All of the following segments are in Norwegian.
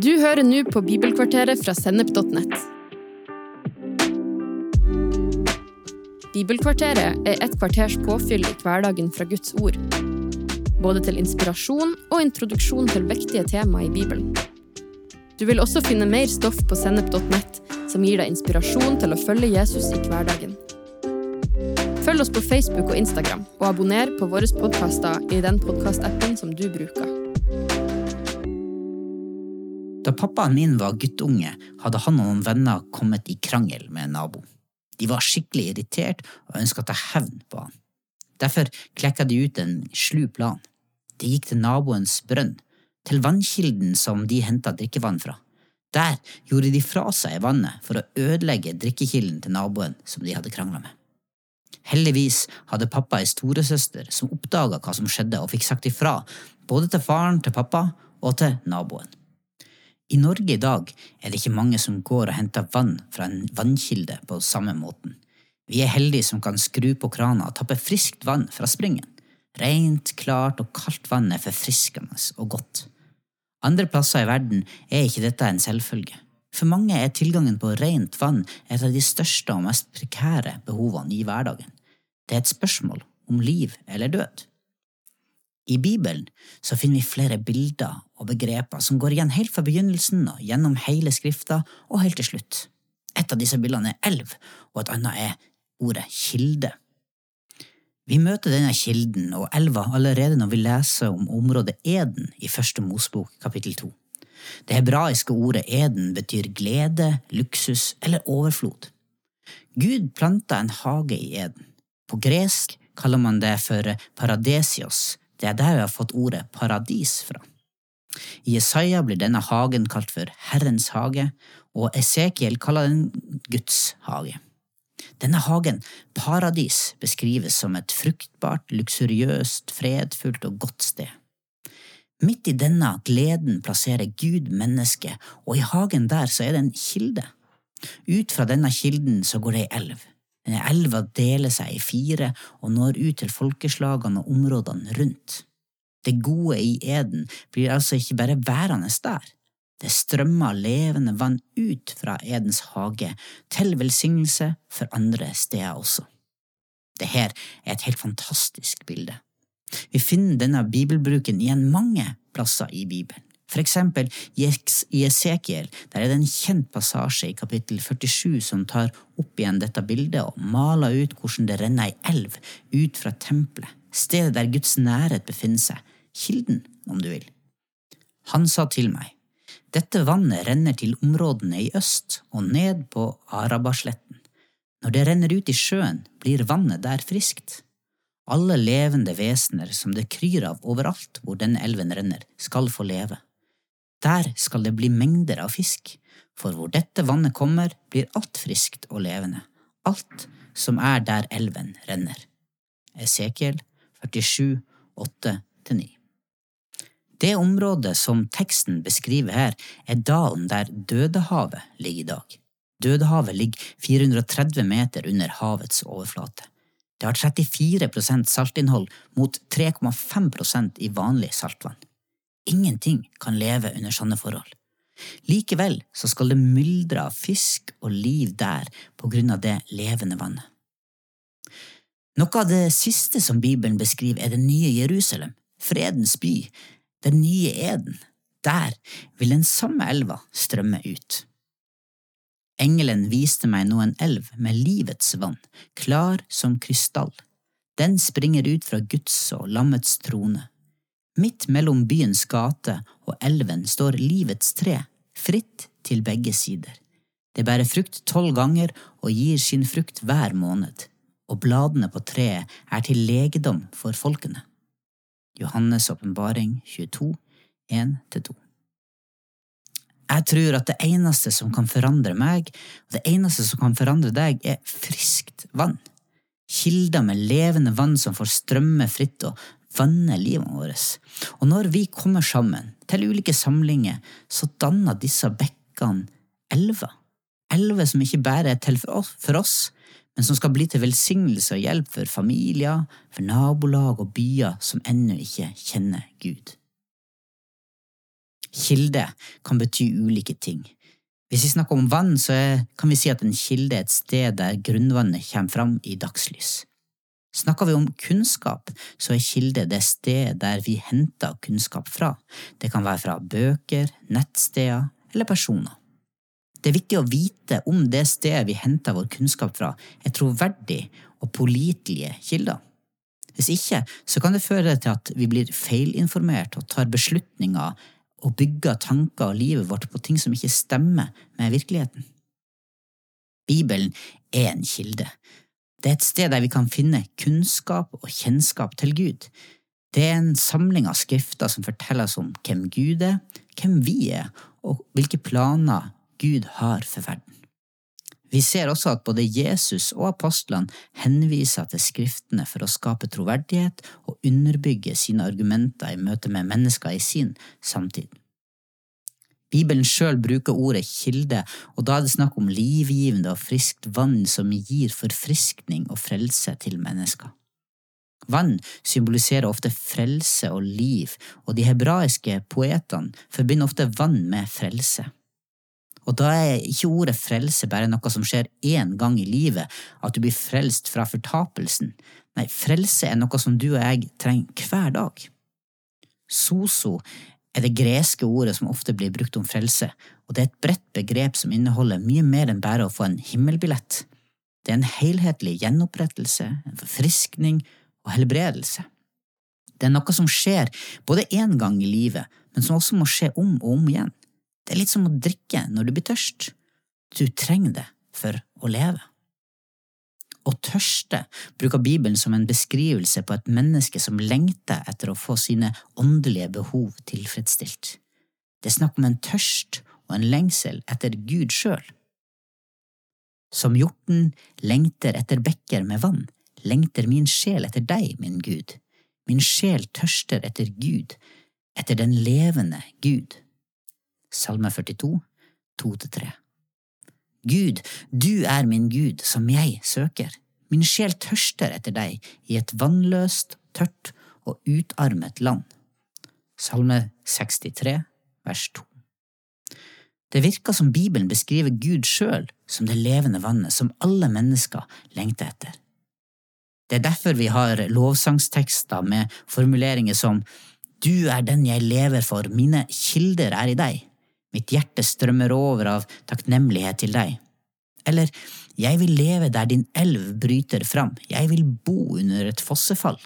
Du hører nå på Bibelkvarteret fra Sennep.nett. Bibelkvarteret er et kvarters påfyll i hverdagen fra Guds ord. Både til inspirasjon og introduksjon til viktige tema i Bibelen. Du vil også finne mer stoff på Sennep.nett som gir deg inspirasjon til å følge Jesus i hverdagen. Følg oss på Facebook og Instagram, og abonner på våre podkaster i den podkastappen som du bruker. Da pappaen min var guttunge, hadde han og noen venner kommet i krangel med en nabo. De var skikkelig irritert og ønska å ta hevn på han. Derfor klekka de ut en slu plan. De gikk til naboens brønn, til vannkilden som de henta drikkevann fra. Der gjorde de fra seg vannet for å ødelegge drikkekilden til naboen som de hadde krangla med. Heldigvis hadde pappa ei storesøster som oppdaga hva som skjedde og fikk sagt ifra, både til faren til pappa og til naboen. I Norge i dag er det ikke mange som går og henter vann fra en vannkilde på samme måten. Vi er heldige som kan skru på krana og tappe friskt vann fra springen. Rent, klart og kaldt vann er forfriskende og godt. Andre plasser i verden er ikke dette en selvfølge. For mange er tilgangen på rent vann et av de største og mest prekære behovene i hverdagen. Det er et spørsmål om liv eller død. I Bibelen så finner vi flere bilder og begreper som går igjen helt fra begynnelsen og gjennom hele Skrifta og helt til slutt. Et av disse bildene er elv, og et annet er ordet kilde. Vi møter denne kilden og elva allerede når vi leser om området Eden i Første Mosbok kapittel to. Det hebraiske ordet Eden betyr glede, luksus eller overflod. Gud planta en hage i Eden. På gresk kaller man det for paradesios, det er der vi har fått ordet paradis fra. I Jesaja blir denne hagen kalt for Herrens hage, og Esekiel kaller den Guds hage. Denne hagen, paradis, beskrives som et fruktbart, luksuriøst, fredfullt og godt sted. Midt i denne gleden plasserer Gud mennesket, og i hagen der så er det en kilde. Ut fra denne kilden så går det ei elv. Elva deler seg i fire og når ut til folkeslagene og områdene rundt. Det gode i Eden blir altså ikke bare værende der. Det strømmer levende vann ut fra Edens hage, til velsignelse for andre steder også. Dette er et helt fantastisk bilde. Vi finner denne bibelbruken igjen mange plasser i Bibelen. For eksempel i Esekiel, der er det en kjent passasje i kapittel 47 som tar opp igjen dette bildet og maler ut hvordan det renner ei elv ut fra tempelet, stedet der Guds nærhet befinner seg, kilden, om du vil. Han sa til meg, dette vannet renner til områdene i øst og ned på Arabasletten. Når det renner ut i sjøen, blir vannet der friskt. Alle levende vesener som det kryr av overalt hvor denne elven renner, skal få leve. Der skal det bli mengder av fisk, for hvor dette vannet kommer, blir alt friskt og levende, alt som er der elven renner. Esekiel 47, 8–9 Det området som teksten beskriver her, er dalen der Dødehavet ligger i dag. Dødehavet ligger 430 meter under havets overflate. Det har 34% saltinnhold mot 3,5% i vanlig saltvann. Ingenting kan leve under sånne forhold. Likevel så skal det myldre av fisk og liv der på grunn av det levende vannet. Noe av det siste som Bibelen beskriver, er det nye Jerusalem, fredens by, den nye Eden. Der vil den samme elva strømme ut. Engelen viste meg nå en elv med livets vann, klar som krystall. Den springer ut fra Guds og lammets trone. Midt mellom byens gate og elven står livets tre, fritt til begge sider. Det bærer frukt tolv ganger og gir sin frukt hver måned, og bladene på treet er til legedom for folkene. Johannes' åpenbaring 22, 1–2 Jeg tror at det eneste som kan forandre meg, og det eneste som kan forandre deg, er friskt vann. Kilder med levende vann som får strømme fritt og vanner livet vårt. Og når vi kommer sammen til ulike samlinger, så danner disse bekkene elver. Elver som ikke bare er til for oss, men som skal bli til velsignelse og hjelp for familier, for nabolag og byer som ennå ikke kjenner Gud. Kilde kan bety ulike ting. Hvis vi snakker om vann, så kan vi si at en kilde er et sted der grunnvannet kommer fram i dagslys. Snakker vi om kunnskap, så er kilde det stedet der vi henter kunnskap fra. Det kan være fra bøker, nettsteder eller personer. Det er viktig å vite om det stedet vi henter vår kunnskap fra, er troverdig og pålitelige kilder. Hvis ikke, så kan det føre til at vi blir feilinformert og tar beslutninger og bygger tanker og livet vårt på ting som ikke stemmer med virkeligheten. Bibelen er en kilde. Det er et sted der vi kan finne kunnskap og kjennskap til Gud. Det er en samling av skrifter som forteller oss om hvem Gud er, hvem vi er, og hvilke planer Gud har for verden. Vi ser også at både Jesus og apostlene henviser til skriftene for å skape troverdighet og underbygge sine argumenter i møte med mennesker i sin samtid. Bibelen sjøl bruker ordet kilde, og da er det snakk om livgivende og friskt vann som gir forfriskning og frelse til mennesker. Vann symboliserer ofte frelse og liv, og de hebraiske poetene forbinder ofte vann med frelse. Og da er ikke ordet frelse bare noe som skjer én gang i livet, at du blir frelst fra fortapelsen. Nei, frelse er noe som du og jeg trenger hver dag. Soso er det greske ordet som ofte blir brukt om frelse, og det er et bredt begrep som inneholder mye mer enn bare å få en himmelbillett. Det er en helhetlig gjenopprettelse, en forfriskning og helbredelse. Det er noe som skjer både én gang i livet, men som også må skje om og om igjen. Det er litt som å drikke når du blir tørst. Du trenger det for å leve. Å tørste bruker Bibelen som en beskrivelse på et menneske som lengter etter å få sine åndelige behov tilfredsstilt. Det er snakk om en tørst og en lengsel etter Gud sjøl. Som hjorten lengter etter bekker med vann, lengter min sjel etter deg, min Gud. Min sjel tørster etter Gud, etter den levende Gud. Salme 42, 2–3. Gud, du er min Gud, som jeg søker. Min sjel tørster etter deg i et vannløst, tørt og utarmet land. Salme 63, vers 2. Det virker som Bibelen beskriver Gud sjøl som det levende vannet som alle mennesker lengter etter. Det er derfor vi har lovsangstekster med formuleringer som Du er den jeg lever for, mine kilder er i deg. Mitt hjerte strømmer over av takknemlighet til deg. Eller Jeg vil leve der din elv bryter fram, jeg vil bo under et fossefall.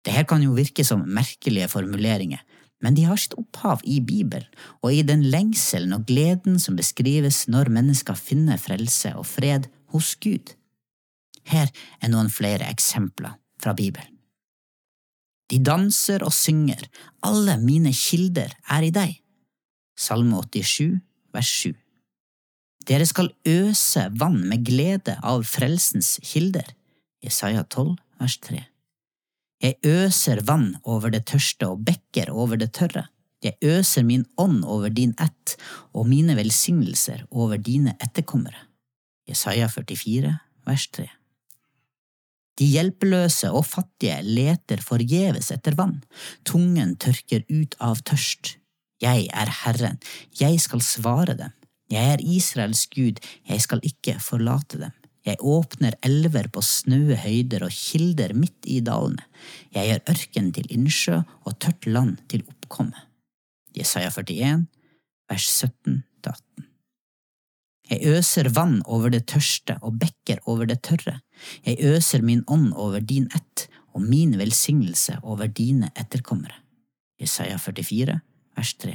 Det her kan jo virke som merkelige formuleringer, men de har sitt opphav i Bibelen og i den lengselen og gleden som beskrives når mennesker finner frelse og fred hos Gud. Her er noen flere eksempler fra Bibelen. De danser og synger, alle mine kilder er i deg. Salme 87, vers 7. Dere skal øse vann med glede av frelsens kilder. Jesaja 12, vers 3. Jeg øser vann over det tørste og bekker over det tørre. Jeg øser min ånd over din ett og mine velsignelser over dine etterkommere. Jesaja 44, vers 3. De hjelpeløse og fattige leter forgjeves etter vann, tungen tørker ut av tørst, jeg er Herren, jeg skal svare dem. Jeg er Israels Gud, jeg skal ikke forlate dem. Jeg åpner elver på snaue høyder og kilder midt i dalene. Jeg gjør ørken til innsjø og tørt land til oppkomme. Jesaja 41, vers 17–18. Jeg øser vann over det tørste og bekker over det tørre. Jeg øser min ånd over din ett og min velsignelse over dine etterkommere. Jesaja 44, vers 3.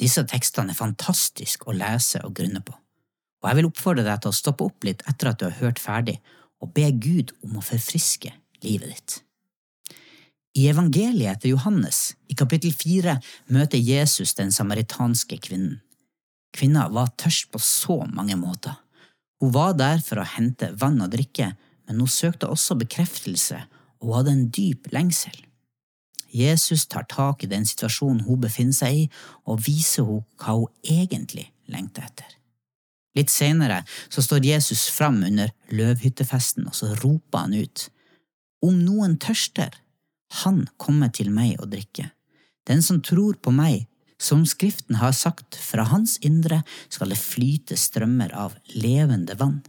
Disse tekstene er fantastiske å lese og grunne på, og jeg vil oppfordre deg til å stoppe opp litt etter at du har hørt ferdig, og be Gud om å forfriske livet ditt. I evangeliet etter Johannes, i kapittel fire, møter Jesus den samaritanske kvinnen. Kvinna var tørst på så mange måter. Hun var der for å hente vann og drikke, men hun søkte også bekreftelse og hadde en dyp lengsel. Jesus tar tak i den situasjonen hun befinner seg i, og viser henne hva hun egentlig lengter etter. Litt senere så står Jesus fram under løvhyttefesten, og så roper han ut, Om noen tørster, han kommer til meg og drikke. Den som tror på meg, som Skriften har sagt, fra hans indre skal det flyte strømmer av levende vann.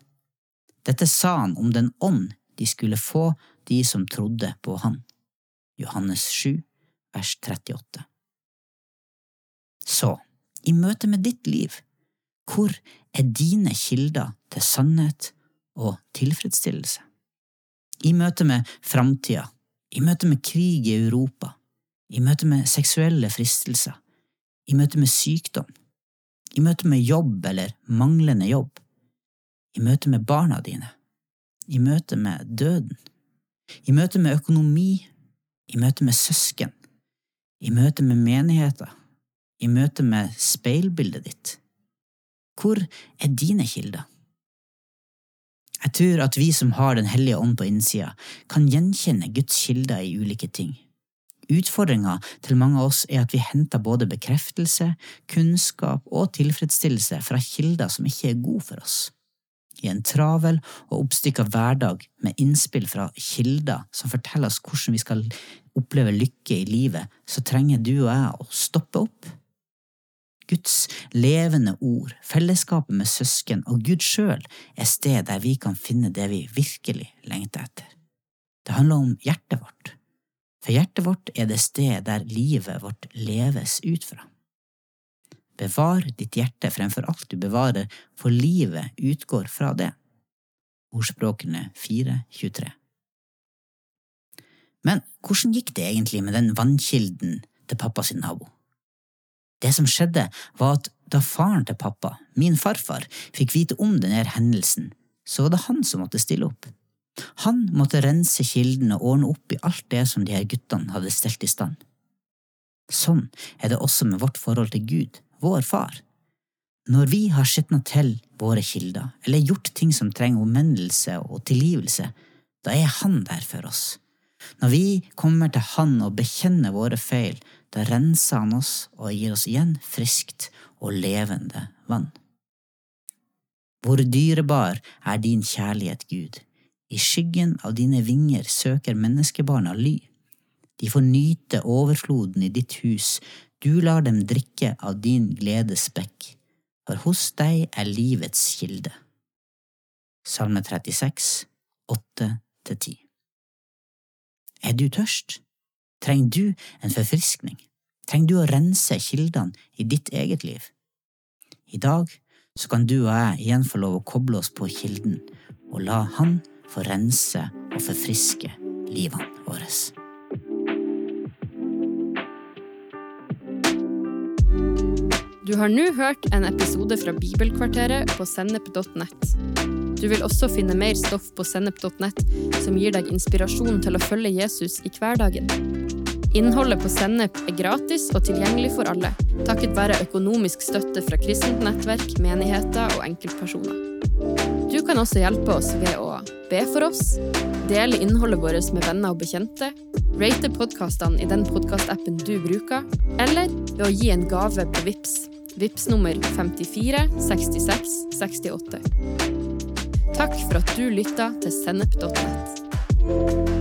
Dette sa han om den ånd de skulle få, de som trodde på han. Johannes 7, vers 38. Så, i møte med ditt liv, hvor er dine kilder til sannhet og tilfredsstillelse? I møte med framtida, i møte med krig i Europa, i møte med seksuelle fristelser, i møte med sykdom, i møte med jobb eller manglende jobb, i møte med barna dine, i møte med døden, i møte med økonomi, i møte med søsken, i møte med menigheter, i møte med speilbildet ditt. Hvor er dine kilder? Jeg tror at vi som har Den hellige ånd på innsida, kan gjenkjenne Guds kilder i ulike ting. Utfordringa til mange av oss er at vi henter både bekreftelse, kunnskap og tilfredsstillelse fra kilder som ikke er gode for oss. I en travel og oppstykka hverdag med innspill fra kilder som forteller oss hvordan vi skal oppleve lykke i livet, så trenger du og jeg å stoppe opp. Guds levende ord, fellesskapet med søsken og Gud sjøl er sted der vi kan finne det vi virkelig lengter etter. Det handler om hjertet vårt for hjertet vårt er det sted der livet vårt leves ut fra. Bevar ditt hjerte fremfor alt du bevarer, for livet utgår fra det. Ordspråkene 4.23 Men hvordan gikk det egentlig med den vannkilden til pappa sin nabo? Det som skjedde, var at da faren til pappa, min farfar, fikk vite om denne hendelsen, så var det han som måtte stille opp. Han måtte rense kilden og ordne opp i alt det som de her guttene hadde stelt i stand. Sånn er det også med vårt forhold til Gud, vår far. Når vi har skitna til våre kilder, eller gjort ting som trenger omvendelse og tilgivelse, da er Han der for oss. Når vi kommer til Han og bekjenner våre feil, da renser Han oss og gir oss igjen friskt og levende vann. Hvor dyrebar er din kjærlighet, Gud, i skyggen av dine vinger søker menneskebarna ly. De får nyte overfloden i ditt hus, du lar dem drikke av din gledes bekk, for hos deg er livets kilde. Salme 36, 8–10 Er du tørst? Trenger du en forfriskning? Trenger du å rense kildene i ditt eget liv? I dag så kan du og jeg igjen få lov å koble oss på kilden og la Han få rense og forfriske livene våre. Du har nå hørt en episode fra Bibelkvarteret på sennep.nett. Du vil også finne mer stoff på sennep.nett som gir deg inspirasjon til å følge Jesus i hverdagen. Innholdet på Sennep er gratis og tilgjengelig for alle, takket være økonomisk støtte fra kristent nettverk, menigheter og enkeltpersoner. Du kan også hjelpe oss ved å be for oss, dele innholdet vårt med venner og bekjente, rate podkastene i den podkastappen du bruker, eller ved å gi en gave på VIPS. VIPS nummer 54 66 68. Takk for at du lytta til sennep.nett.